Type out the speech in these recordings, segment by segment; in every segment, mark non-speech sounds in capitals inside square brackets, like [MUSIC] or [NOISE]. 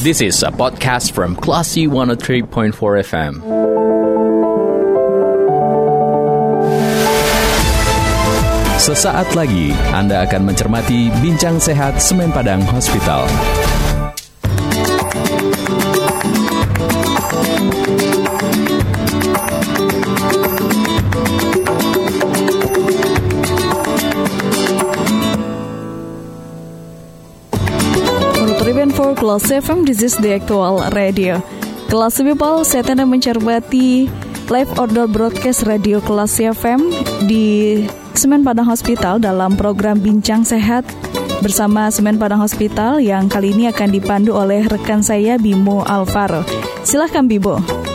This is a podcast from Classy 103.4 FM. Sesaat lagi Anda akan mencermati Bincang Sehat Semen Padang Hospital. FM, this is the actual radio. Kelas People, saya tanda mencermati live order broadcast radio Kelas FM di Semen Padang Hospital dalam program Bincang Sehat bersama Semen Padang Hospital yang kali ini akan dipandu oleh rekan saya Bimo Alvaro. Silahkan Bibo.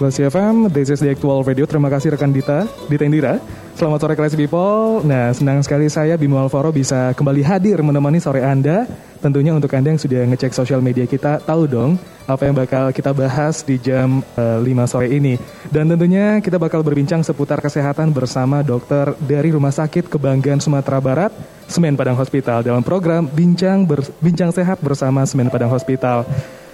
Kelas FM, this is the actual radio. Terima kasih rekan Dita, Dita Indira. Selamat sore Kelas People. Nah, senang sekali saya Bimo Alvaro bisa kembali hadir menemani sore Anda. Tentunya untuk Anda yang sudah ngecek sosial media kita, tahu dong apa yang bakal kita bahas di jam uh, eh, 5 sore ini. Dan tentunya kita bakal berbincang seputar kesehatan bersama dokter dari Rumah Sakit Kebanggaan Sumatera Barat, Semen Padang Hospital dalam program Bincang Ber Bincang Sehat bersama Semen Padang Hospital.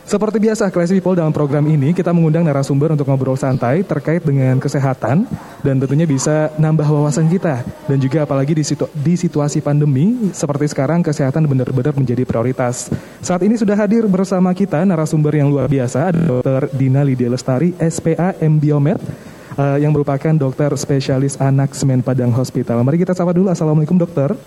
Seperti biasa, Classy People dalam program ini kita mengundang narasumber untuk ngobrol santai terkait dengan kesehatan dan tentunya bisa nambah wawasan kita dan juga apalagi di, situ, di situasi pandemi seperti sekarang kesehatan benar-benar menjadi prioritas. Saat ini sudah hadir bersama kita narasumber yang luar biasa Dr. Dina Lydia Lestari, SPA Biomed uh, yang merupakan dokter spesialis anak Semen Padang Hospital. Mari kita sapa dulu. Assalamualaikum dokter.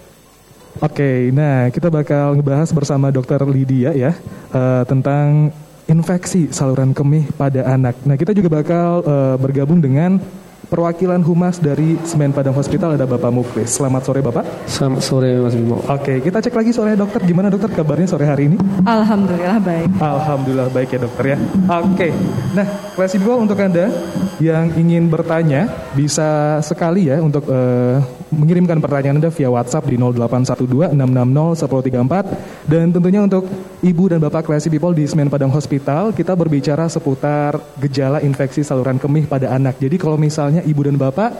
Oke, okay, nah kita bakal ngebahas bersama Dokter Lydia ya uh, tentang infeksi saluran kemih pada anak. Nah kita juga bakal uh, bergabung dengan perwakilan humas dari Semen Padang Hospital ada Bapak Muklis. Selamat sore Bapak. Selamat sore Mas Bimo. Oke, kita cek lagi sore dokter. Gimana dokter kabarnya sore hari ini? Alhamdulillah baik. Alhamdulillah baik ya dokter ya. Oke, nah kelas Ibu untuk Anda yang ingin bertanya bisa sekali ya untuk uh, mengirimkan pertanyaan Anda via WhatsApp di 0812 660 1034 dan tentunya untuk Ibu dan Bapak Classy People di Semen Padang Hospital kita berbicara seputar gejala infeksi saluran kemih pada anak. Jadi kalau misalnya ibu dan bapak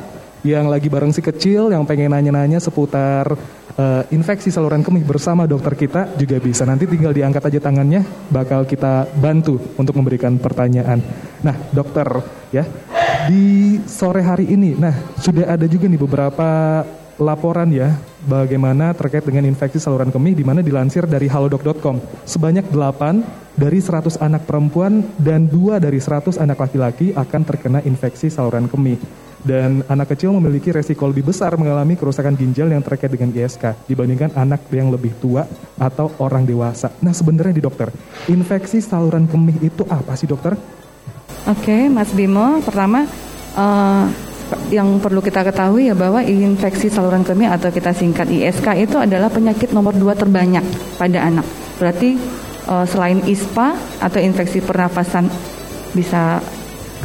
yang lagi bareng si kecil yang pengen nanya-nanya seputar uh, infeksi saluran kemih bersama dokter kita juga bisa nanti tinggal diangkat aja tangannya bakal kita bantu untuk memberikan pertanyaan. Nah, dokter ya di sore hari ini nah sudah ada juga nih beberapa laporan ya bagaimana terkait dengan infeksi saluran kemih di mana dilansir dari halodoc.com sebanyak 8 dari 100 anak perempuan dan 2 dari 100 anak laki-laki akan terkena infeksi saluran kemih dan anak kecil memiliki resiko lebih besar mengalami kerusakan ginjal yang terkait dengan ISK dibandingkan anak yang lebih tua atau orang dewasa. Nah sebenarnya di dokter, infeksi saluran kemih itu apa sih dokter? Oke, Mas Bimo, pertama uh, yang perlu kita ketahui ya bahwa infeksi saluran kemih atau kita singkat ISK itu adalah penyakit nomor dua terbanyak pada anak. Berarti uh, selain ISPA atau infeksi pernafasan bisa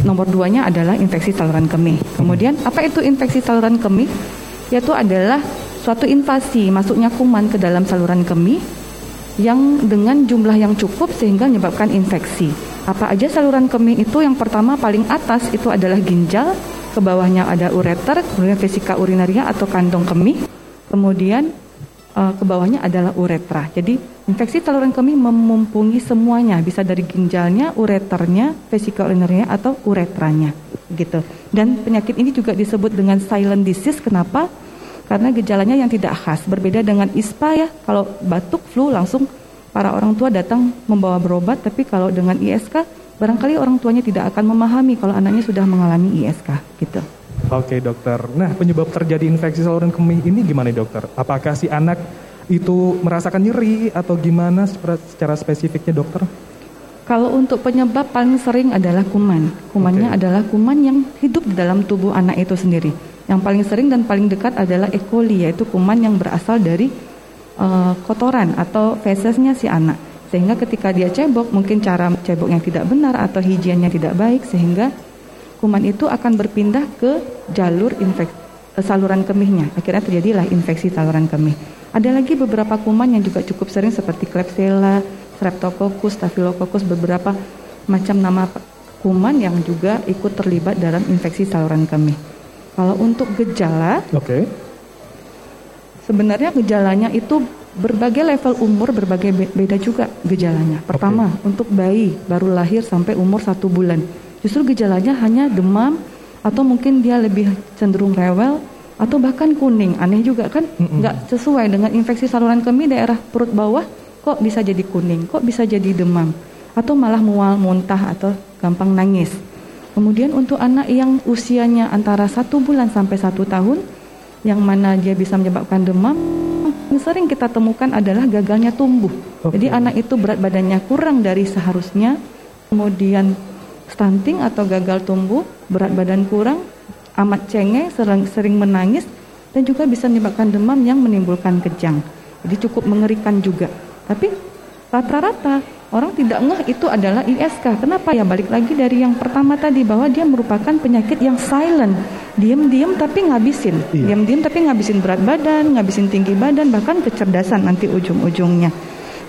nomor duanya adalah infeksi saluran kemih. Kemudian apa itu infeksi saluran kemih? Yaitu adalah suatu invasi masuknya kuman ke dalam saluran kemih yang dengan jumlah yang cukup sehingga menyebabkan infeksi. Apa aja saluran kemih itu? Yang pertama paling atas itu adalah ginjal, ke bawahnya ada ureter, kemudian vesika urinaria atau kantong kemih, kemudian uh, ke bawahnya adalah uretra. Jadi infeksi saluran kemih memumpungi semuanya, bisa dari ginjalnya, ureternya, vesika urinaria atau uretranya, gitu. Dan penyakit ini juga disebut dengan silent disease. Kenapa? Karena gejalanya yang tidak khas, berbeda dengan ISPA ya. Kalau batuk, flu langsung para orang tua datang membawa berobat, tapi kalau dengan ISK barangkali orang tuanya tidak akan memahami kalau anaknya sudah mengalami ISK gitu. Oke dokter. Nah penyebab terjadi infeksi saluran kemih ini gimana dokter? Apakah si anak itu merasakan nyeri atau gimana secara spesifiknya dokter? Kalau untuk penyebab paling sering adalah kuman. Kumannya okay. adalah kuman yang hidup di dalam tubuh anak itu sendiri. Yang paling sering dan paling dekat adalah E. coli yaitu kuman yang berasal dari uh, kotoran atau fesesnya si anak. Sehingga ketika dia cebok, mungkin cara cebok yang tidak benar atau higiennya tidak baik sehingga kuman itu akan berpindah ke jalur infeksi eh, saluran kemihnya. Akhirnya terjadilah infeksi saluran kemih. Ada lagi beberapa kuman yang juga cukup sering seperti Klebsiella, Streptococcus, Staphylococcus, beberapa macam nama kuman yang juga ikut terlibat dalam infeksi saluran kemih. Kalau untuk gejala, okay. Sebenarnya gejalanya itu berbagai level umur berbagi beda juga gejalanya. Pertama okay. untuk bayi baru lahir sampai umur satu bulan, justru gejalanya hanya demam atau mungkin dia lebih cenderung rewel atau bahkan kuning. Aneh juga kan, mm nggak sesuai dengan infeksi saluran kemih daerah perut bawah. Kok bisa jadi kuning? Kok bisa jadi demam? Atau malah mual, muntah atau gampang nangis. Kemudian untuk anak yang usianya antara satu bulan sampai satu tahun, yang mana dia bisa menyebabkan demam, yang sering kita temukan adalah gagalnya tumbuh. Okay. Jadi anak itu berat badannya kurang dari seharusnya, kemudian stunting atau gagal tumbuh, berat badan kurang, amat cengeng, sering, sering menangis, dan juga bisa menyebabkan demam yang menimbulkan kejang. Jadi cukup mengerikan juga. Tapi rata-rata orang tidak ngeh itu adalah ISK. Kenapa ya? Balik lagi dari yang pertama tadi bahwa dia merupakan penyakit yang silent Diam-diam tapi ngabisin, iya. diam-diam tapi ngabisin berat badan, ngabisin tinggi badan, bahkan kecerdasan nanti ujung-ujungnya.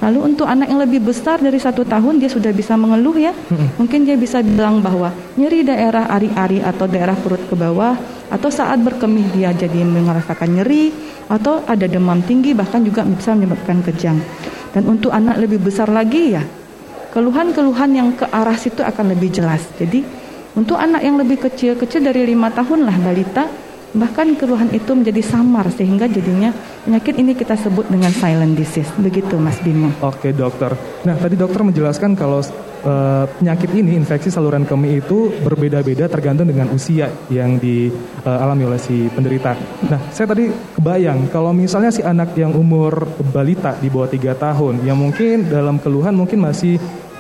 Lalu untuk anak yang lebih besar dari satu tahun dia sudah bisa mengeluh ya, mungkin dia bisa bilang bahwa nyeri daerah ari-ari atau daerah perut ke bawah, atau saat berkemih dia jadi merasakan nyeri, atau ada demam tinggi bahkan juga bisa menyebabkan kejang. Dan untuk anak lebih besar lagi ya, keluhan-keluhan yang ke arah situ akan lebih jelas. Jadi untuk anak yang lebih kecil, kecil dari lima tahun lah balita, bahkan keluhan itu menjadi samar sehingga jadinya penyakit ini kita sebut dengan silent disease. Begitu Mas Bimo. Oke dokter. Nah tadi dokter menjelaskan kalau uh, penyakit ini infeksi saluran kemih itu berbeda-beda tergantung dengan usia yang dialami uh, oleh si penderita. Nah saya tadi kebayang kalau misalnya si anak yang umur balita di bawah tiga tahun yang mungkin dalam keluhan mungkin masih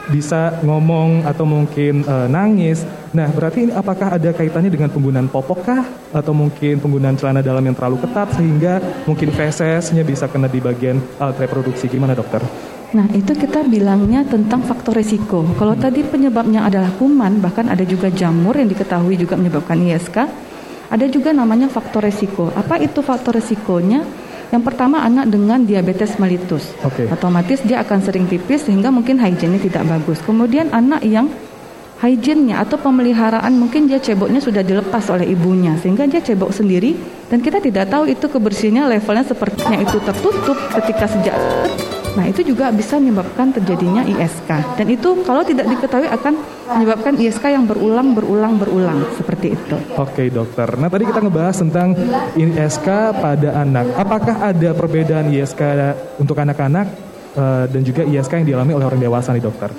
bisa ngomong atau mungkin uh, nangis. Nah, berarti ini apakah ada kaitannya dengan penggunaan popok kah? Atau mungkin penggunaan celana dalam yang terlalu ketat sehingga mungkin fesesnya bisa kena di bagian alat reproduksi. Gimana dokter? Nah, itu kita bilangnya tentang faktor resiko. Kalau hmm. tadi penyebabnya adalah kuman, bahkan ada juga jamur yang diketahui juga menyebabkan ISK, ada juga namanya faktor resiko. Apa itu faktor resikonya? Yang pertama anak dengan diabetes mellitus. Okay. Otomatis dia akan sering pipis sehingga mungkin hygiene tidak bagus. Kemudian anak yang hygiene-nya atau pemeliharaan mungkin dia ceboknya sudah dilepas oleh ibunya sehingga dia cebok sendiri dan kita tidak tahu itu kebersihannya levelnya sepertinya itu tertutup ketika sejak Nah, itu juga bisa menyebabkan terjadinya ISK. Dan itu kalau tidak diketahui akan menyebabkan ISK yang berulang, berulang, berulang seperti itu. Oke, dokter. Nah, tadi kita ngebahas tentang ISK pada anak. Apakah ada perbedaan ISK untuk anak-anak uh, dan juga ISK yang dialami oleh orang dewasa nih, dokter?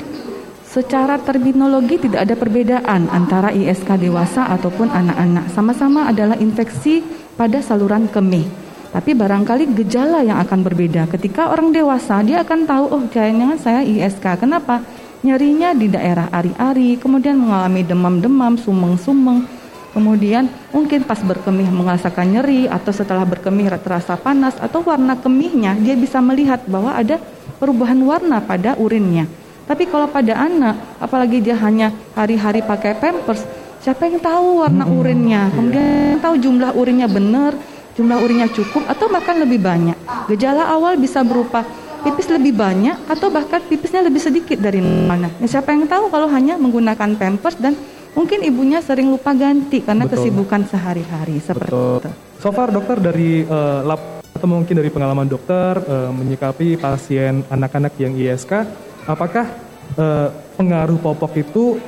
Secara terminologi tidak ada perbedaan antara ISK dewasa ataupun anak-anak. Sama-sama adalah infeksi pada saluran kemih. Tapi barangkali gejala yang akan berbeda. Ketika orang dewasa dia akan tahu oh jangan saya ISK. Kenapa? Nyerinya di daerah ari-ari, kemudian mengalami demam-demam, sumeng-sumeng. Kemudian mungkin pas berkemih merasakan nyeri atau setelah berkemih terasa panas atau warna kemihnya dia bisa melihat bahwa ada perubahan warna pada urinnya. Tapi kalau pada anak, apalagi dia hanya hari-hari pakai pampers, siapa yang tahu warna urinnya? Kemudian tahu jumlah urinnya benar, jumlah urinnya cukup atau bahkan lebih banyak. Gejala awal bisa berupa pipis lebih banyak atau bahkan pipisnya lebih sedikit dari mana. Nah, siapa yang tahu kalau hanya menggunakan pampers dan mungkin ibunya sering lupa ganti karena Betul. kesibukan sehari-hari seperti Betul. itu. So far dokter dari uh, lab atau mungkin dari pengalaman dokter uh, menyikapi pasien anak-anak yang ISK, apakah uh, pengaruh popok itu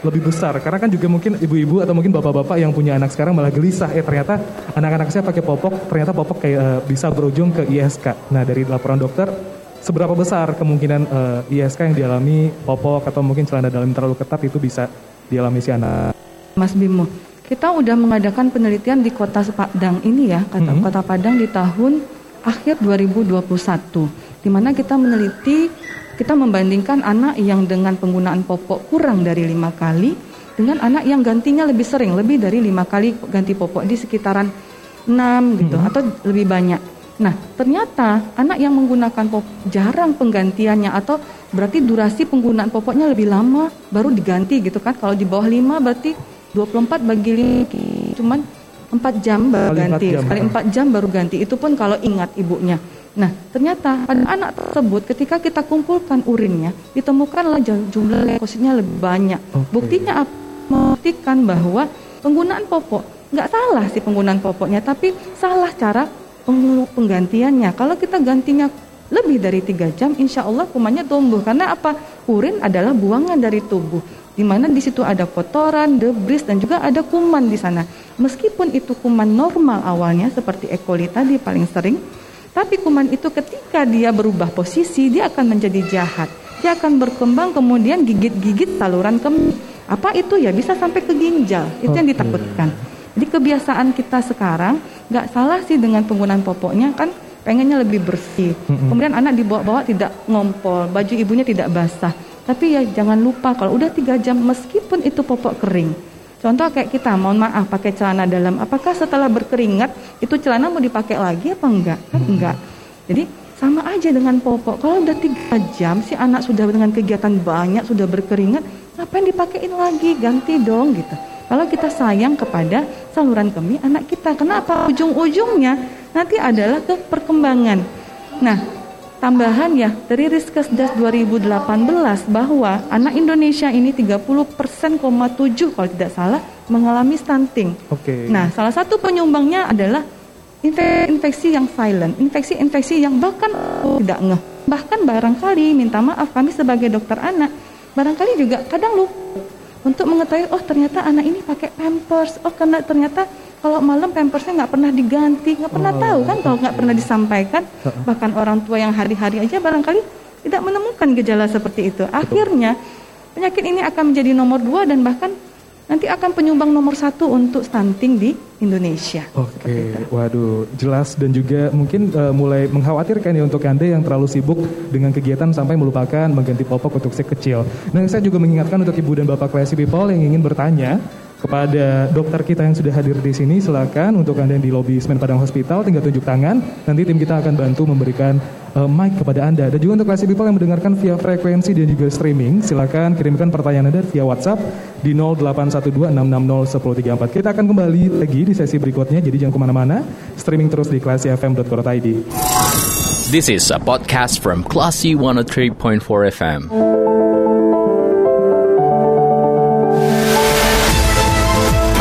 lebih besar karena kan juga mungkin ibu-ibu atau mungkin bapak-bapak yang punya anak sekarang malah gelisah eh ternyata anak-anak saya pakai popok ternyata popok kayak uh, bisa berujung ke ISK. Nah dari laporan dokter seberapa besar kemungkinan uh, eh, ISK yang dialami popok atau mungkin celana dalam terlalu ketat itu bisa dialami si anak? Mas Bimo, kita udah mengadakan penelitian di kota Padang ini ya, kata mm -hmm. kota Padang di tahun akhir 2021, di mana kita meneliti kita membandingkan anak yang dengan penggunaan popok kurang dari lima kali dengan anak yang gantinya lebih sering, lebih dari lima kali ganti popok di sekitaran enam gitu hmm. atau lebih banyak. Nah, ternyata anak yang menggunakan popok jarang penggantiannya atau berarti durasi penggunaan popoknya lebih lama baru diganti gitu kan. Kalau di bawah 5 berarti 24 bagi 5 cuman 4 jam baru ganti. Sekali 4 jam baru ganti. Itu pun kalau ingat ibunya. Nah, ternyata pada anak tersebut ketika kita kumpulkan urinnya, ditemukanlah jumlah leukositnya lebih banyak. Okay. Buktinya apa? Membuktikan bahwa penggunaan popok nggak salah sih penggunaan popoknya, tapi salah cara penggantiannya. Kalau kita gantinya lebih dari tiga jam, insya Allah kumannya tumbuh. Karena apa? Urin adalah buangan dari tubuh. Di mana di situ ada kotoran, debris, dan juga ada kuman di sana. Meskipun itu kuman normal awalnya, seperti E. coli tadi paling sering, tapi kuman itu ketika dia berubah posisi, dia akan menjadi jahat. Dia akan berkembang kemudian gigit-gigit saluran kemih. Apa itu ya? Bisa sampai ke ginjal. Itu yang ditakutkan. Jadi kebiasaan kita sekarang nggak salah sih dengan penggunaan popoknya kan pengennya lebih bersih. Mm-hmm. Kemudian anak dibawa-bawa tidak ngompol, baju ibunya tidak basah. Tapi ya jangan lupa kalau udah tiga jam meskipun itu popok kering. Contoh kayak kita, mohon maaf pakai celana dalam, apakah setelah berkeringat itu celana mau dipakai lagi apa enggak? Kan enggak. Jadi sama aja dengan popok. Kalau udah tiga jam si anak sudah dengan kegiatan banyak, sudah berkeringat, ngapain dipakein lagi? Ganti dong gitu. Kalau kita sayang kepada saluran kemih anak kita, kenapa? Ujung-ujungnya nanti adalah ke perkembangan. Nah, tambahan ya dari Riskesdas 2018 bahwa anak Indonesia ini 30,7 kalau tidak salah mengalami stunting. Oke. Okay. Nah, salah satu penyumbangnya adalah infeksi yang silent, infeksi-infeksi yang bahkan tidak ngeh. Bahkan barangkali minta maaf kami sebagai dokter anak, barangkali juga kadang lupa untuk mengetahui oh ternyata anak ini pakai pampers oh karena ternyata kalau malam pampersnya nggak pernah diganti nggak pernah oh. tahu kan kalau nggak pernah disampaikan bahkan orang tua yang hari-hari aja barangkali tidak menemukan gejala seperti itu akhirnya penyakit ini akan menjadi nomor dua dan bahkan nanti akan penyumbang nomor satu untuk stunting di Indonesia. Oke, okay. waduh, jelas dan juga mungkin uh, mulai mengkhawatirkan ya untuk anda yang terlalu sibuk dengan kegiatan sampai melupakan mengganti popok untuk si kecil. Nah, saya juga mengingatkan untuk ibu dan bapak classy people yang ingin bertanya kepada dokter kita yang sudah hadir di sini silakan untuk anda yang di lobi Semen Padang Hospital tinggal tunjuk tangan. Nanti tim kita akan bantu memberikan uh, mic kepada anda. Dan juga untuk classy people yang mendengarkan via frekuensi dan juga streaming silakan kirimkan pertanyaan anda via WhatsApp di 0812660134 kita akan kembali lagi di sesi berikutnya jadi jangan ke mana-mana. Streaming terus di classyfm.co.id This is a podcast from Classy 103.4 FM.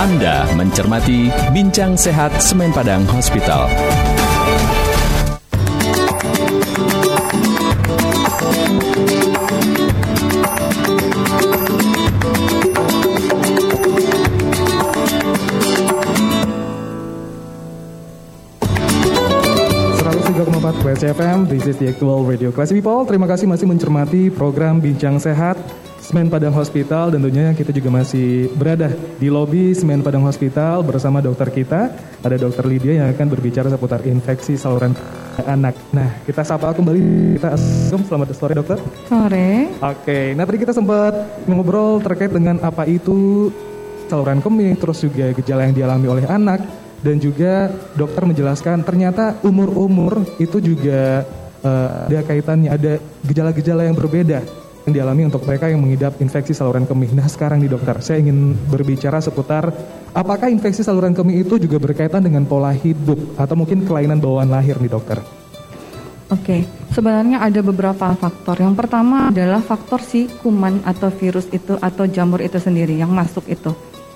Anda mencermati Bincang Sehat Semen Padang Hospital. FM, this is the actual radio class people. Terima kasih masih mencermati program Bincang Sehat Semen Padang Hospital tentunya kita juga masih berada di lobi Semen Padang Hospital bersama dokter kita ada dokter Lydia yang akan berbicara seputar infeksi saluran anak. Nah kita sapa kembali kita assalamualaikum selamat sore dokter. Sore. Oke, nah tadi kita sempat ngobrol terkait dengan apa itu saluran kemih terus juga gejala yang dialami oleh anak dan juga dokter menjelaskan ternyata umur-umur itu juga uh, ada kaitannya ada gejala-gejala yang berbeda yang dialami untuk mereka yang mengidap infeksi saluran kemih. Nah sekarang nih dokter, saya ingin berbicara seputar apakah infeksi saluran kemih itu juga berkaitan dengan pola hidup atau mungkin kelainan bawaan lahir nih dokter? Oke, sebenarnya ada beberapa faktor. Yang pertama adalah faktor si kuman atau virus itu atau jamur itu sendiri yang masuk itu.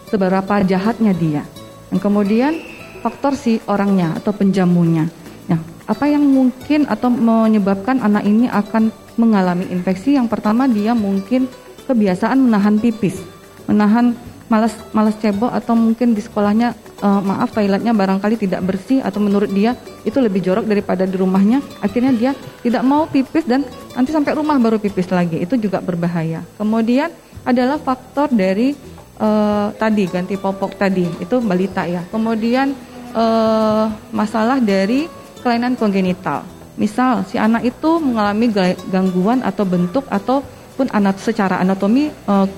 Seberapa jahatnya dia. Yang kemudian faktor si orangnya atau penjamunya. Nah, apa yang mungkin atau menyebabkan anak ini akan mengalami infeksi yang pertama dia mungkin kebiasaan menahan pipis, menahan malas malas cebok atau mungkin di sekolahnya uh, maaf toiletnya barangkali tidak bersih atau menurut dia itu lebih jorok daripada di rumahnya. Akhirnya dia tidak mau pipis dan nanti sampai rumah baru pipis lagi. Itu juga berbahaya. Kemudian adalah faktor dari uh, tadi ganti popok tadi itu balita ya. Kemudian uh, masalah dari kelainan kongenital Misal si anak itu mengalami gangguan atau bentuk ataupun anak secara anatomi uh,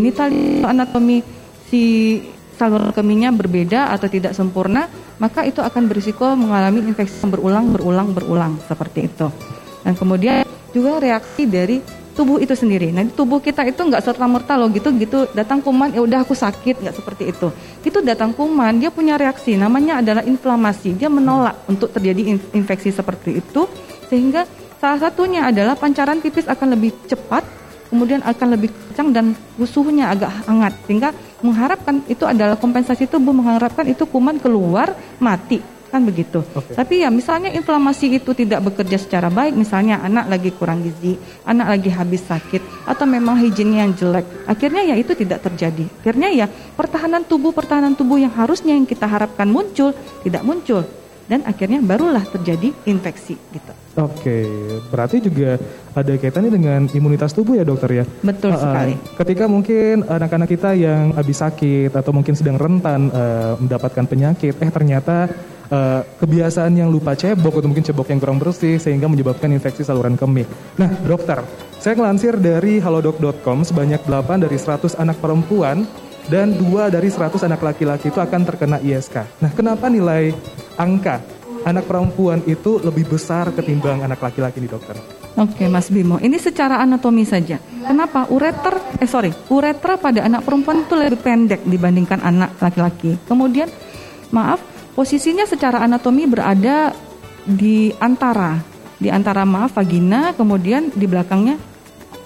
tali anatomi si saluran kemihnya berbeda atau tidak sempurna, maka itu akan berisiko mengalami infeksi yang berulang, berulang, berulang seperti itu. Dan kemudian juga reaksi dari tubuh itu sendiri. Nah, tubuh kita itu nggak serta merta loh gitu gitu datang kuman ya udah aku sakit nggak seperti itu. Itu datang kuman dia punya reaksi namanya adalah inflamasi. Dia menolak untuk terjadi infeksi seperti itu sehingga salah satunya adalah pancaran pipis akan lebih cepat kemudian akan lebih kencang dan suhunya agak hangat sehingga mengharapkan itu adalah kompensasi tubuh mengharapkan itu kuman keluar mati kan begitu. Oke. Tapi ya misalnya inflamasi itu tidak bekerja secara baik, misalnya anak lagi kurang gizi, anak lagi habis sakit, atau memang higiennya yang jelek, akhirnya ya itu tidak terjadi. Akhirnya ya pertahanan tubuh pertahanan tubuh yang harusnya yang kita harapkan muncul tidak muncul, dan akhirnya barulah terjadi infeksi gitu. Oke, berarti juga ada kaitannya dengan imunitas tubuh ya dokter ya? Betul uh, sekali. Ketika mungkin anak-anak kita yang habis sakit atau mungkin sedang rentan uh, mendapatkan penyakit, eh ternyata uh, kebiasaan yang lupa cebok atau mungkin cebok yang kurang bersih sehingga menyebabkan infeksi saluran kemih. Nah dokter, saya ngelansir dari halodoc.com sebanyak 8 dari 100 anak perempuan dan dua dari 100 anak laki-laki itu akan terkena ISK. Nah kenapa nilai angka anak perempuan itu lebih besar ketimbang anak laki-laki nih dokter? Oke Mas Bimo, ini secara anatomi saja. Kenapa ureter, eh sorry, uretra pada anak perempuan itu lebih pendek dibandingkan anak laki-laki. Kemudian, maaf, posisinya secara anatomi berada di antara, di antara maaf vagina, kemudian di belakangnya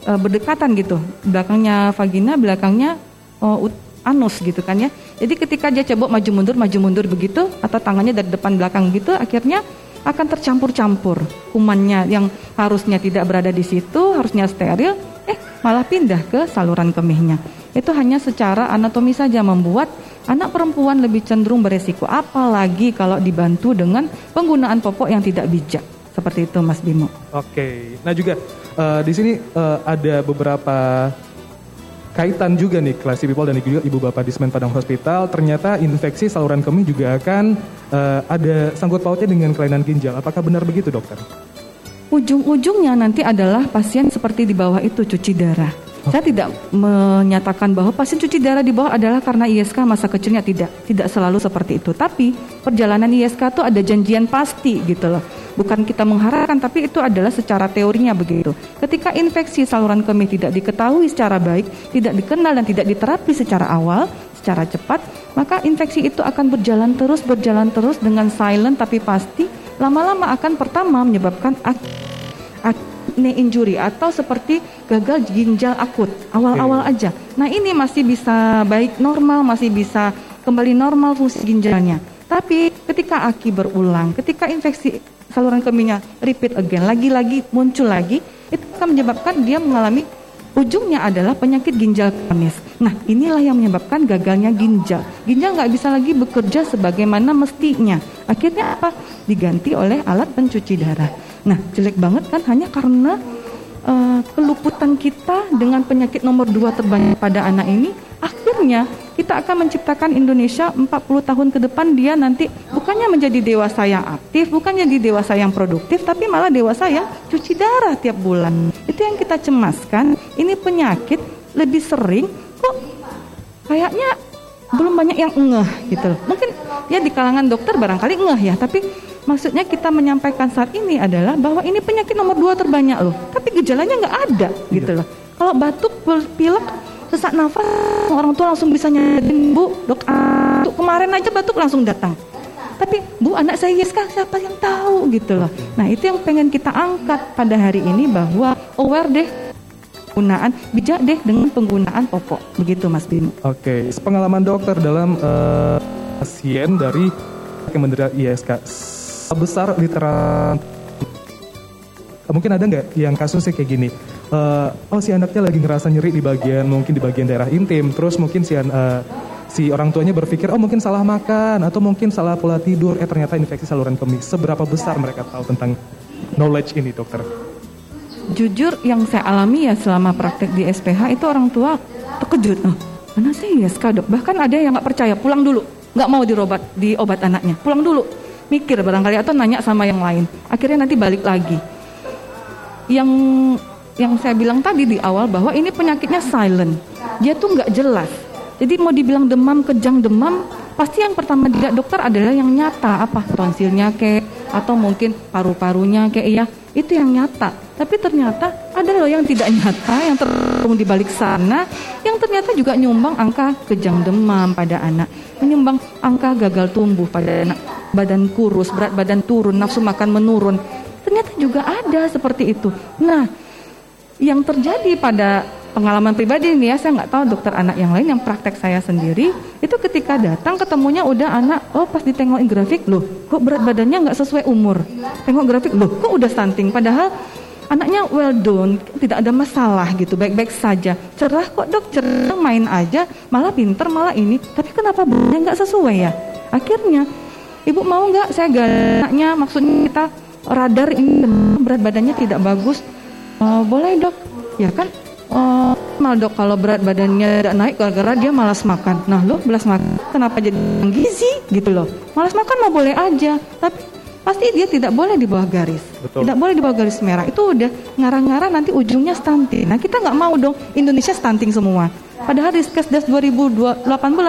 eh, berdekatan gitu. Belakangnya vagina, belakangnya ut- anus gitu kan ya. Jadi ketika dia cebok maju mundur, maju mundur begitu, atau tangannya dari depan belakang gitu, akhirnya akan tercampur-campur kumannya yang harusnya tidak berada di situ, harusnya steril, eh malah pindah ke saluran kemihnya. Itu hanya secara anatomi saja membuat anak perempuan lebih cenderung beresiko, apalagi kalau dibantu dengan penggunaan popok yang tidak bijak. Seperti itu Mas Bimo. Oke, nah juga eh, di sini eh, ada beberapa kaitan juga nih Classy People dan juga Ibu Bapak di Semen Padang Hospital. Ternyata infeksi saluran kemih juga akan eh, ada sangkut pautnya dengan kelainan ginjal. Apakah benar begitu dokter? Ujung-ujungnya nanti adalah pasien seperti di bawah itu cuci darah. Saya tidak menyatakan bahwa pasien cuci darah di bawah adalah karena ISK masa kecilnya tidak, tidak selalu seperti itu. Tapi perjalanan ISK itu ada janjian pasti gitu loh. Bukan kita mengharapkan, tapi itu adalah secara teorinya begitu. Ketika infeksi saluran kemih tidak diketahui secara baik, tidak dikenal dan tidak diterapi secara awal, secara cepat, maka infeksi itu akan berjalan terus, berjalan terus dengan silent tapi pasti. Lama-lama akan pertama menyebabkan acne injury atau seperti gagal ginjal akut awal-awal aja. Nah ini masih bisa baik normal, masih bisa kembali normal fungsi ginjalnya. Tapi ketika aki berulang, ketika infeksi saluran kemihnya repeat again, lagi-lagi muncul lagi, itu akan menyebabkan dia mengalami ujungnya adalah penyakit ginjal kronis. Nah inilah yang menyebabkan gagalnya ginjal. Ginjal nggak bisa lagi bekerja sebagaimana mestinya. Akhirnya apa? Diganti oleh alat pencuci darah. Nah jelek banget kan hanya karena eh, keluputan kita dengan penyakit nomor dua terbanyak pada anak ini. Akhirnya kita akan menciptakan Indonesia 40 tahun ke depan dia nanti bukannya menjadi dewasa yang aktif, bukannya jadi dewasa yang produktif, tapi malah dewasa yang cuci darah tiap bulan. Itu yang kita cemaskan. Ini penyakit lebih sering kok kayaknya belum banyak yang ngeh gitu. Mungkin ya di kalangan dokter barangkali ngeh ya, tapi maksudnya kita menyampaikan saat ini adalah bahwa ini penyakit nomor dua terbanyak loh, tapi gejalanya nggak ada gitu loh. Kalau batuk, pilek, sesak nafas, orang tua langsung bisa nyadarin bu, dok, ah, kemarin aja batuk langsung datang. Tapi bu anak saya Yeska siapa yang tahu gitu loh. Nah itu yang pengen kita angkat pada hari ini bahwa aware deh penggunaan bijak deh dengan penggunaan popok begitu Mas Bimo. Oke, pengalaman dokter dalam eh, pasien dari yang menderita ISK besar literal. Mungkin ada nggak yang kasusnya kayak gini? Eh, oh si anaknya lagi ngerasa nyeri di bagian mungkin di bagian daerah intim. Terus mungkin si eh, si orang tuanya berpikir oh mungkin salah makan atau mungkin salah pola tidur. Eh ternyata infeksi saluran kemih seberapa besar mereka tahu tentang knowledge ini dokter? Jujur yang saya alami ya selama praktek di SPH itu orang tua terkejut. Oh, mana sih ISK dok? Bahkan ada yang nggak percaya pulang dulu, nggak mau dirobat di obat anaknya, pulang dulu, mikir barangkali atau nanya sama yang lain. Akhirnya nanti balik lagi. Yang yang saya bilang tadi di awal bahwa ini penyakitnya silent, dia tuh nggak jelas. Jadi mau dibilang demam, kejang demam, pasti yang pertama dilihat dokter adalah yang nyata apa tonsilnya kayak atau mungkin paru-parunya kayak ya itu yang nyata. Tapi ternyata ada loh yang tidak nyata yang terung di balik sana yang ternyata juga nyumbang angka kejang demam pada anak, menyumbang angka gagal tumbuh pada anak, badan kurus, berat badan turun, nafsu makan menurun. Ternyata juga ada seperti itu. Nah, yang terjadi pada pengalaman pribadi nih ya, saya nggak tahu dokter anak yang lain yang praktek saya sendiri itu ketika datang ketemunya udah anak, oh pas ditengokin grafik loh, kok berat badannya nggak sesuai umur, tengok grafik loh, kok udah stunting, padahal anaknya well done, tidak ada masalah gitu, baik-baik saja, cerah kok dok, cerah main aja, malah pinter malah ini, tapi kenapa badannya nggak sesuai ya? Akhirnya ibu mau nggak saya anaknya, maksudnya kita radar ini berat badannya tidak bagus, uh, boleh dok, ya kan Oh, mal dok kalau berat badannya tidak naik gara-gara dia malas makan. Nah lo malas makan kenapa jadi gizi gitu loh? Malas makan mau boleh aja, tapi pasti dia tidak boleh di bawah garis. Betul. Tidak boleh di bawah garis merah. Itu udah ngarang-ngarang nanti ujungnya stunting. Nah kita nggak mau dong Indonesia stunting semua. Padahal Riskesdas 2018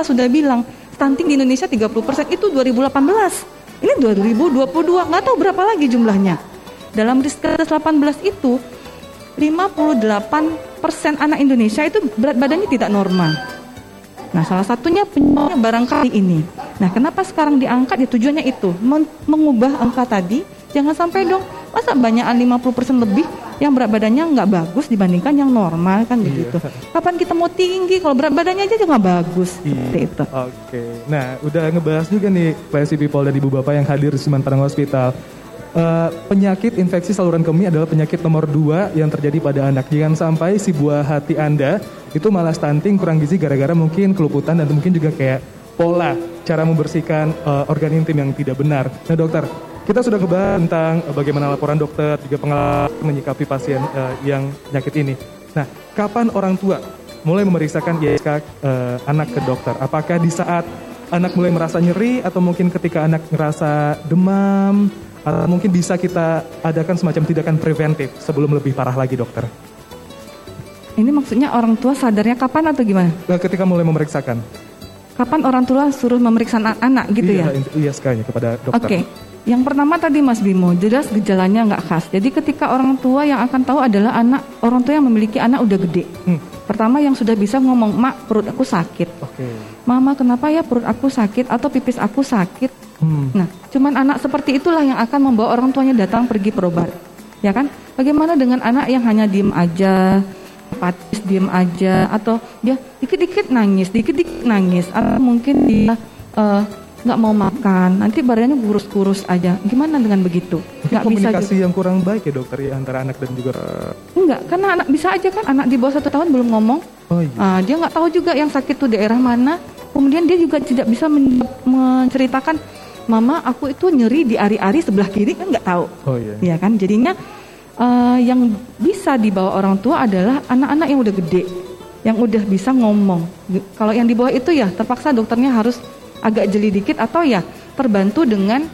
sudah bilang stunting di Indonesia 30% itu 2018. Ini 2022 nggak tahu berapa lagi jumlahnya. Dalam Riskesdas 18 itu 58 persen anak Indonesia itu berat badannya tidak normal. Nah, salah satunya penyebabnya barangkali ini. Nah, kenapa sekarang diangkat ya tujuannya itu mengubah angka tadi. Jangan sampai dong, masa banyak 50% lebih yang berat badannya nggak bagus dibandingkan yang normal kan iya. begitu. Kapan kita mau tinggi kalau berat badannya aja juga nggak bagus iya. seperti itu. Oke. Nah, udah ngebahas juga nih Classy People dan Ibu Bapak yang hadir di Siman Padang Hospital uh, penyakit infeksi saluran kemih adalah penyakit nomor dua yang terjadi pada anak. Jangan sampai si buah hati Anda itu malah stunting, kurang gizi gara-gara mungkin keluputan dan mungkin juga kayak pola cara membersihkan uh, organ intim yang tidak benar. Nah dokter, kita sudah ngebahas tentang bagaimana laporan dokter, juga pengalaman menyikapi pasien uh, yang penyakit ini. Nah, kapan orang tua mulai memeriksakan ISK uh, anak ke dokter? Apakah di saat anak mulai merasa nyeri atau mungkin ketika anak merasa demam atau mungkin bisa kita adakan semacam tindakan preventif sebelum lebih parah lagi dokter. Ini maksudnya orang tua sadarnya kapan atau gimana? Nah, ketika mulai memeriksakan. Kapan orang tua suruh memeriksa anak, gitu iya, ya? Iya sekali kepada dokter. Oke. Okay. Yang pertama tadi Mas Bimo, jelas gejalanya nggak khas. Jadi ketika orang tua yang akan tahu adalah anak orang tua yang memiliki anak udah gede. Hmm. Pertama yang sudah bisa ngomong, "Mak, perut aku sakit." Okay. "Mama, kenapa ya perut aku sakit atau pipis aku sakit?" Hmm. Nah, cuman anak seperti itulah yang akan membawa orang tuanya datang pergi berobat. Ya kan? Bagaimana dengan anak yang hanya diem aja, apatis diem aja atau dia dikit-dikit nangis, dikit-dikit nangis atau mungkin dia uh, nggak mau makan, nanti badannya kurus-kurus aja. Gimana dengan begitu? Nggak komunikasi bisa yang kurang baik ya dokter ya antara anak dan juga enggak, karena anak bisa aja kan anak di bawah satu tahun belum ngomong, oh, iya. uh, dia nggak tahu juga yang sakit tuh daerah mana. Kemudian dia juga tidak bisa men menceritakan, mama aku itu nyeri di ari-ari sebelah kiri kan nggak tahu, oh, iya. ya kan? Jadinya uh, yang bisa dibawa orang tua adalah anak-anak yang udah gede, yang udah bisa ngomong. Kalau yang di bawah itu ya terpaksa dokternya harus agak jeli dikit atau ya terbantu dengan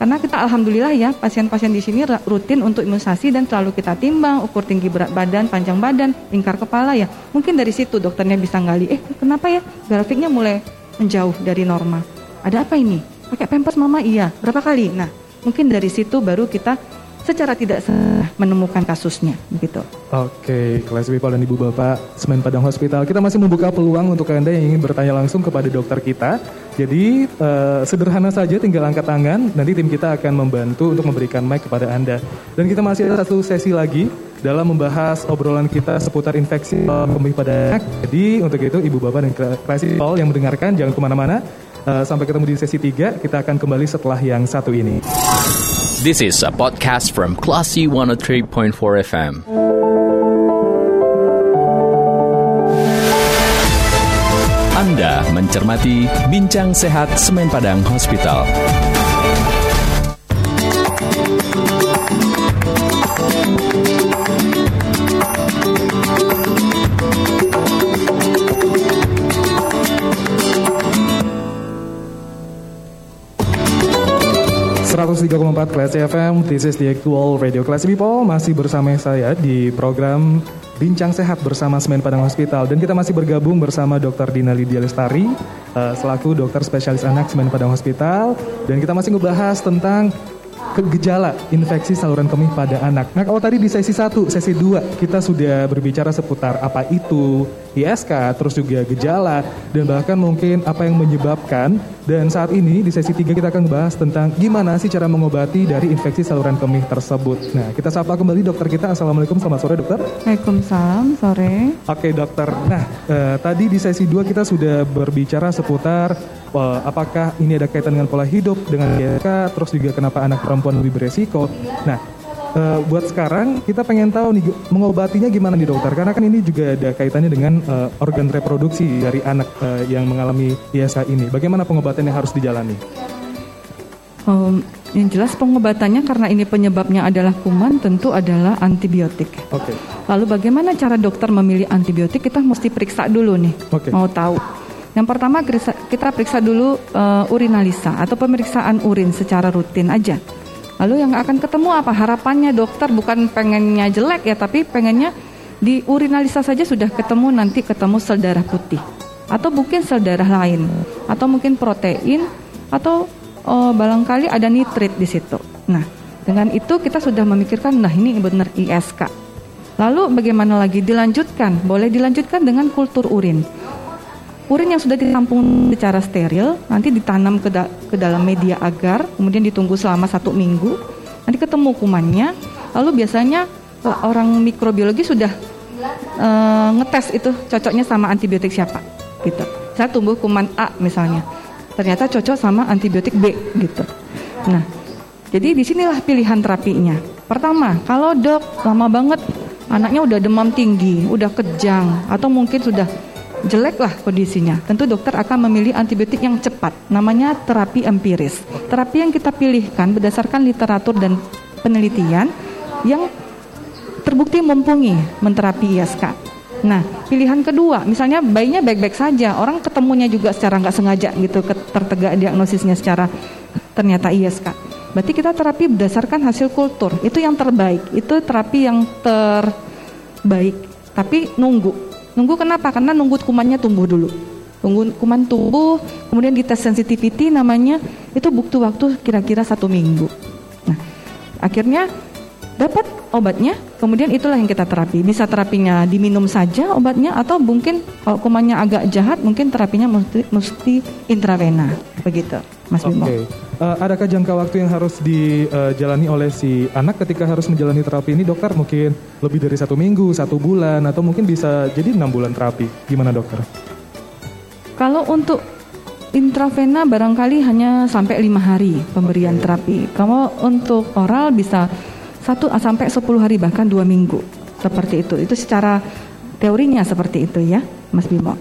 karena kita alhamdulillah ya pasien-pasien di sini rutin untuk imunisasi dan selalu kita timbang, ukur tinggi berat badan, panjang badan, lingkar kepala ya. Mungkin dari situ dokternya bisa gali, eh kenapa ya grafiknya mulai menjauh dari normal. Ada apa ini? Pakai pampers mama iya. Berapa kali? Nah, mungkin dari situ baru kita secara tidak menemukan kasusnya begitu. Oke, kelas people dan ibu bapak Semen Padang Hospital, kita masih membuka peluang untuk anda yang ingin bertanya langsung kepada dokter kita. Jadi uh, sederhana saja, tinggal angkat tangan, nanti tim kita akan membantu untuk memberikan mic kepada anda. Dan kita masih ada satu sesi lagi dalam membahas obrolan kita seputar infeksi kemih pada anak. Jadi untuk itu ibu bapak dan kelas people yang mendengarkan jangan ke mana-mana. Uh, sampai ketemu di sesi 3, kita akan kembali setelah yang satu ini. This is a podcast from Classy 103.4 FM. Anda mencermati Bincang Sehat Semen Padang Hospital. 103,4 Classy FM, this is the actual radio Classy People Masih bersama saya di program Bincang Sehat bersama Semen Padang Hospital Dan kita masih bergabung bersama Dr. Dina Lydia Lestari uh, Selaku dokter spesialis anak Semen Padang Hospital Dan kita masih ngebahas tentang gejala infeksi saluran kemih pada anak. Nah kalau tadi di sesi 1, sesi 2 kita sudah berbicara seputar apa itu ISK, terus juga gejala, dan bahkan mungkin apa yang menyebabkan. Dan saat ini di sesi 3 kita akan membahas tentang gimana sih cara mengobati dari infeksi saluran kemih tersebut. Nah, kita sapa kembali dokter kita. Assalamualaikum, selamat sore dokter. Waalaikumsalam, sore. Oke dokter, nah eh, tadi di sesi 2 kita sudah berbicara seputar eh, apakah ini ada kaitan dengan pola hidup, dengan ISK, terus juga kenapa anak perempuan lebih beresiko. Nah, Uh, buat sekarang kita pengen tahu nih mengobatinya gimana nih dokter karena kan ini juga ada kaitannya dengan uh, organ reproduksi dari anak uh, yang mengalami ISA ini. Bagaimana pengobatannya harus dijalani? Um, yang jelas pengobatannya karena ini penyebabnya adalah kuman tentu adalah antibiotik. Oke. Okay. Lalu bagaimana cara dokter memilih antibiotik? Kita mesti periksa dulu nih. Okay. Mau tahu. Yang pertama kita periksa dulu uh, urinalisa atau pemeriksaan urin secara rutin aja. Lalu yang akan ketemu apa? Harapannya dokter bukan pengennya jelek ya, tapi pengennya di urinalisa saja sudah ketemu nanti ketemu sel darah putih atau mungkin sel darah lain atau mungkin protein atau oh, barangkali ada nitrit di situ. Nah, dengan itu kita sudah memikirkan nah ini benar ISK. Lalu bagaimana lagi dilanjutkan? Boleh dilanjutkan dengan kultur urin. Urin yang sudah ditampung secara steril nanti ditanam ke, da ke dalam media agar, kemudian ditunggu selama satu minggu. Nanti ketemu kumannya, lalu biasanya eh, orang mikrobiologi sudah uh, ngetes itu cocoknya sama antibiotik siapa, gitu. Saya tumbuh kuman A misalnya, ternyata cocok sama antibiotik B, gitu. Nah, jadi di sinilah pilihan terapinya. Pertama, kalau dok lama banget anaknya udah demam tinggi, udah kejang, atau mungkin sudah jeleklah kondisinya, tentu dokter akan memilih antibiotik yang cepat. Namanya terapi empiris. Terapi yang kita pilihkan berdasarkan literatur dan penelitian yang terbukti mumpuni menterapi ISK. Nah, pilihan kedua, misalnya bayinya baik-baik saja, orang ketemunya juga secara nggak sengaja gitu, tertegak diagnosisnya secara ternyata ISK. Berarti kita terapi berdasarkan hasil kultur, itu yang terbaik, itu terapi yang terbaik. Tapi nunggu, Nunggu kenapa? Karena nunggu kumannya tumbuh dulu. Tunggu kuman tumbuh, kemudian dites sensitivity namanya, itu butuh waktu kira-kira satu minggu. Nah, akhirnya dapat obatnya, kemudian itulah yang kita terapi. Bisa terapinya diminum saja obatnya, atau mungkin kalau kumannya agak jahat, mungkin terapinya mesti, mesti intravena, begitu, Mas Bimo. Okay. Uh, adakah jangka waktu yang harus dijalani oleh si anak ketika harus menjalani terapi ini dokter? Mungkin lebih dari satu minggu, satu bulan, atau mungkin bisa jadi enam bulan terapi. Gimana dokter? Kalau untuk intravena barangkali hanya sampai lima hari pemberian okay. terapi. Kalau untuk oral bisa satu sampai sepuluh hari bahkan dua minggu seperti itu. Itu secara teorinya seperti itu ya, Mas Bimo.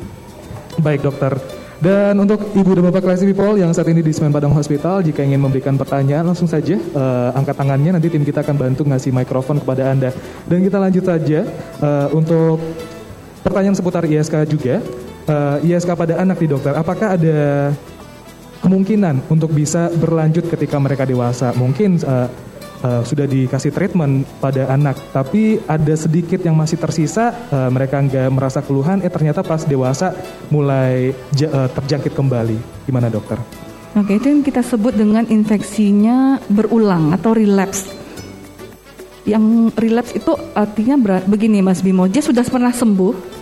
Baik dokter. Dan untuk Ibu dan Bapak Classy People yang saat ini di Semen Padang Hospital, jika ingin memberikan pertanyaan langsung saja uh, angkat tangannya, nanti tim kita akan bantu ngasih mikrofon kepada Anda. Dan kita lanjut saja uh, untuk pertanyaan seputar ISK juga. Uh, ISK pada anak di dokter, apakah ada kemungkinan untuk bisa berlanjut ketika mereka dewasa? Mungkin uh, uh, sudah dikasih treatment pada anak, tapi ada sedikit yang masih tersisa, uh, mereka nggak merasa keluhan, eh ternyata pas dewasa mulai uh, terjangkit kembali. Gimana dokter? Oke, itu yang kita sebut dengan infeksinya berulang atau relapse. Yang relapse itu artinya begini Mas Bimo, dia sudah pernah sembuh,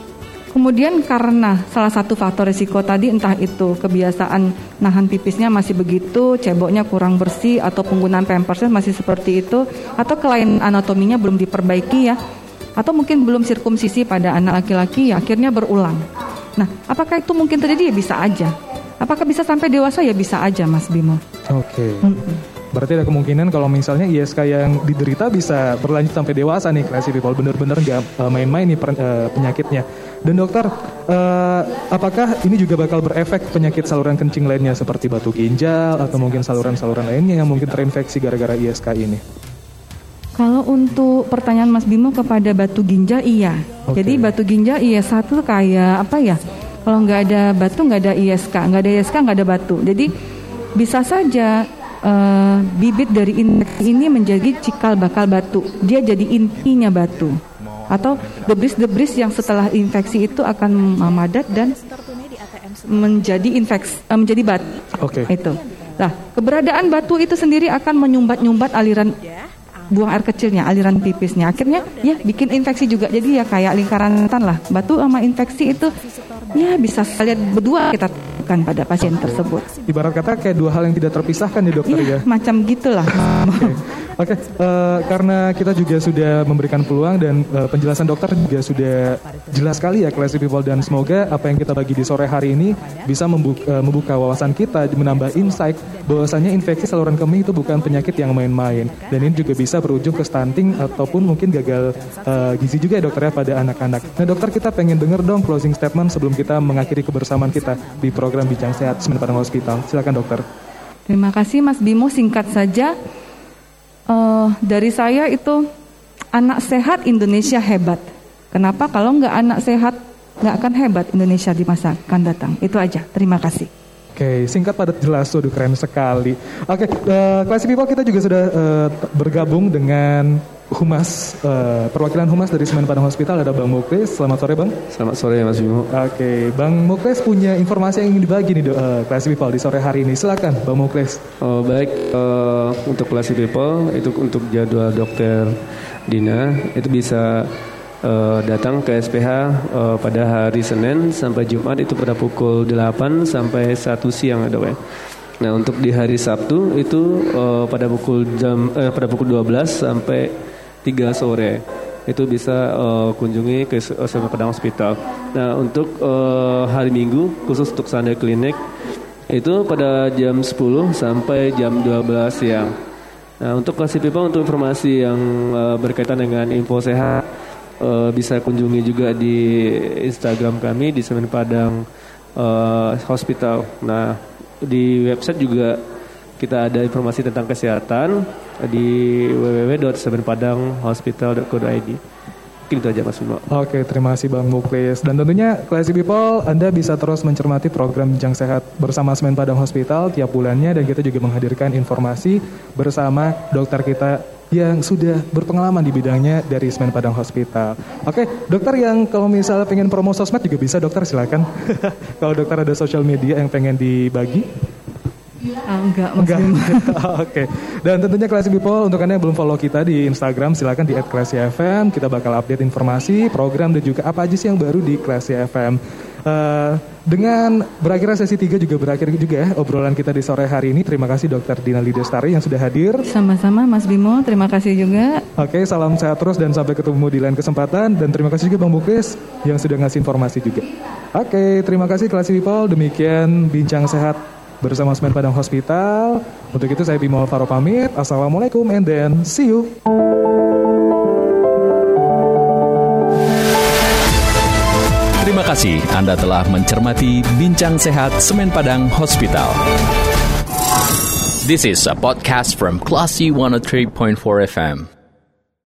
Kemudian karena salah satu faktor risiko tadi entah itu kebiasaan nahan pipisnya masih begitu, ceboknya kurang bersih atau penggunaan pampersnya masih seperti itu atau kelainan anatominya belum diperbaiki ya atau mungkin belum sirkumsisi pada anak laki-laki ya akhirnya berulang. Nah, apakah itu mungkin terjadi ya bisa aja. Apakah bisa sampai dewasa ya bisa aja Mas Bimo. Oke. Okay. Mm -mm. Berarti ada kemungkinan kalau misalnya ISK yang diderita bisa berlanjut sampai dewasa nih classy people benar-benar nggak uh, main-main nih per, uh, penyakitnya. Dan dokter, uh, apakah ini juga bakal berefek penyakit saluran kencing lainnya seperti batu ginjal atau mungkin saluran-saluran lainnya yang mungkin terinfeksi gara-gara ISK ini? Kalau untuk pertanyaan Mas Bimo kepada batu ginjal iya. Okay. Jadi batu ginjal iya satu kayak apa ya? Kalau nggak ada batu nggak ada ISK, nggak ada ISK nggak ada batu. Jadi bisa saja uh, bibit dari infeksi ini menjadi cikal bakal batu. Dia jadi intinya batu. Atau debris-debris yang setelah infeksi itu akan memadat dan menjadi infeksi uh, menjadi batu. Oke. Okay. Itu. Nah, keberadaan batu itu sendiri akan menyumbat-nyumbat aliran buang air kecilnya, aliran pipisnya. Akhirnya ya bikin infeksi juga. Jadi ya kayak lingkaran tan lah. Batu sama infeksi itu ya bisa lihat berdua kita kan pada pasien tersebut. Ibarat kata kayak dua hal yang tidak terpisahkan ya dokter ya. ya. macam gitulah. [LAUGHS] Oke, okay. uh, eh, karena kita juga sudah memberikan peluang dan uh, penjelasan dokter juga sudah jelas sekali ya classy people dan semoga apa yang kita bagi di sore hari ini bisa membuka, uh, membuka wawasan kita, menambah insight bahwasanya infeksi saluran kemih itu bukan penyakit yang main-main dan ini juga bisa berujung ke stunting ataupun mungkin gagal uh, gizi juga ya dokter ya pada anak-anak. Nah dokter kita pengen denger dong closing statement sebelum kita mengakhiri kebersamaan kita di program Bincang Sehat Semen Padang Hospital. Silakan dokter. Terima kasih Mas Bimo, singkat saja. Uh, dari saya itu anak sehat Indonesia hebat. Kenapa kalau nggak anak sehat nggak akan hebat Indonesia di masa akan datang. Itu aja. Terima kasih. Oke, okay, singkat padat jelas, waduh keren sekali. Oke, okay, uh, Classy People kita juga sudah uh, bergabung dengan Humas, uh, perwakilan Humas dari Semen Padang Hospital ada Bang Muklis. Selamat sore Bang. Selamat sore Mas Bimo. Oke, okay, Bang Muklis punya informasi yang ingin dibagi nih uh, Classy People di sore hari ini. Silakan Bang Muklis. Oh baik, uh, untuk Classy People itu untuk jadwal dokter Dina itu bisa uh, datang ke SPH uh, eh, pada hari Senin sampai Jumat itu pada pukul 8 sampai 1 siang ada ya. Nah, untuk di hari Sabtu itu uh, pada pukul jam uh, pada pukul 12 sampai 3 sore. Itu bisa uh, kunjungi ke SMA Padang Hospital. Nah, untuk uh, hari Minggu khusus untuk Sunday Clinic itu pada jam 10 sampai jam 12 siang. Nah, untuk kasih pipa untuk informasi yang uh, berkaitan dengan info sehat uh, bisa kunjungi juga di Instagram kami di Semen Padang uh, Hospital. Nah, di website juga kita ada informasi tentang kesehatan di www.semenpadanghospital.co.id. Mungkin itu aja Mas Bimo. Oke, terima kasih Bang Muklis. Dan tentunya Classy People, Anda bisa terus mencermati program Bincang Sehat bersama Semen Padang Hospital tiap bulannya dan kita juga menghadirkan informasi bersama dokter kita yang sudah berpengalaman di bidangnya dari Semen Padang Hospital. Oke, dokter yang kalau misalnya pengen promo sosmed juga bisa dokter silakan. [LAUGHS] kalau dokter ada sosial media yang pengen dibagi. Ah, enggak, enggak. [LAUGHS] Oke. Dan tentunya Classy People untuk Anda yang belum follow kita di Instagram silakan di @classyfm. Kita bakal update informasi, program dan juga apa aja sih yang baru di Classy FM. Uh, dengan berakhirnya sesi 3 juga berakhir juga ya obrolan kita di sore hari ini. Terima kasih Dokter Dina Lidestari yang sudah hadir. Sama-sama Mas Bimo, terima kasih juga. Oke, salam sehat terus dan sampai ketemu di lain kesempatan. Dan terima kasih juga Bang Bukis yang sudah ngasih informasi juga. Oke, terima kasih kelas people. Demikian Bincang Sehat bersama Semen Padang Hospital. Untuk itu saya Bimo Faro pamit. Assalamualaikum and then see you. Terima kasih Anda telah mencermati Bincang Sehat Semen Padang Hospital. This is a podcast from Classy 103.4 FM.